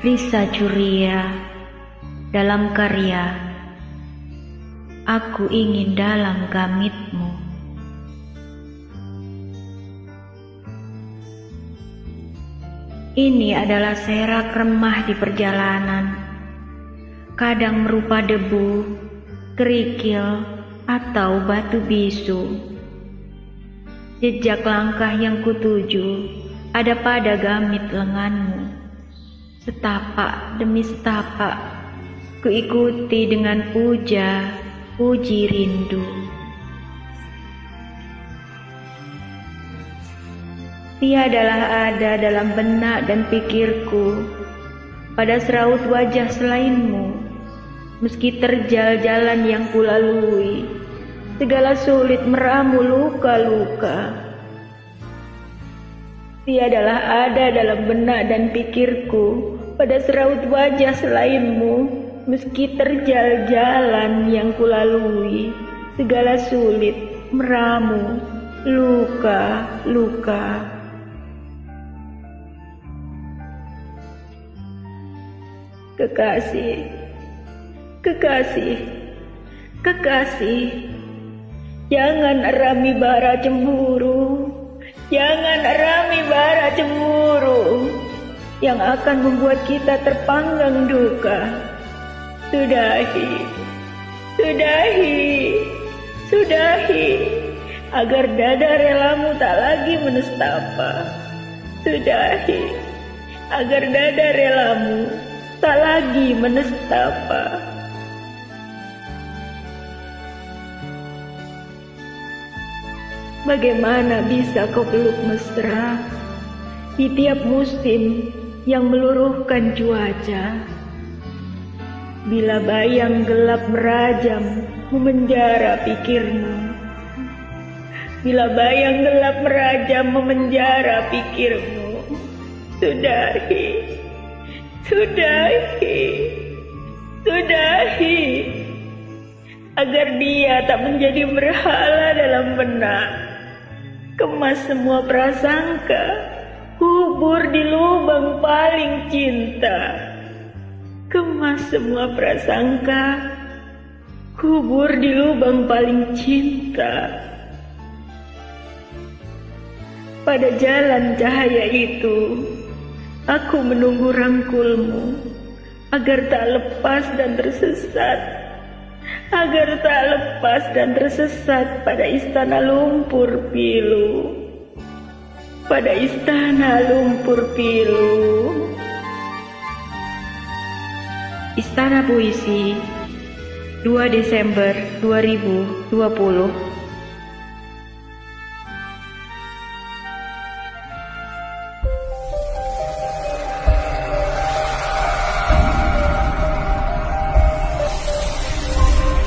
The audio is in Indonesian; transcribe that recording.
Risa Curia dalam karya. Aku ingin dalam gamitmu. Ini adalah serak remah di perjalanan. Kadang merupa debu, kerikil, atau batu bisu. Jejak langkah yang kutuju ada pada gamit lenganmu Setapak demi setapak, kuikuti dengan puja, puji rindu. Tiadalah ada dalam benak dan pikirku pada seraut wajah selainmu, meski terjal jalan yang kulalui, segala sulit meramu luka-luka. Tiadalah ada dalam benak dan pikirku pada seraut wajah selainmu, meski terjal jalan yang kulalui, segala sulit, meramu, luka, luka. Kekasih, kekasih, kekasih, jangan rami bara cemburu Jangan rami bara cemburu yang akan membuat kita terpanggang duka. Sudahi, sudahi, sudahi, agar dada relamu tak lagi menestapa. Sudahi, agar dada relamu tak lagi menestapa. Bagaimana bisa kau peluk mesra? Di tiap musim yang meluruhkan cuaca? Bila bayang gelap merajam memenjara pikirmu, bila bayang gelap merajam memenjara pikirmu, sudahi, sudahi, sudahi, agar dia tak menjadi berhala dalam benak kemas semua prasangka, kubur di lubang paling cinta. Kemas semua prasangka, kubur di lubang paling cinta. Pada jalan cahaya itu, aku menunggu rangkulmu agar tak lepas dan tersesat agar tak lepas dan tersesat pada istana lumpur pilu. Pada istana lumpur pilu. Istana Puisi 2 Desember 2020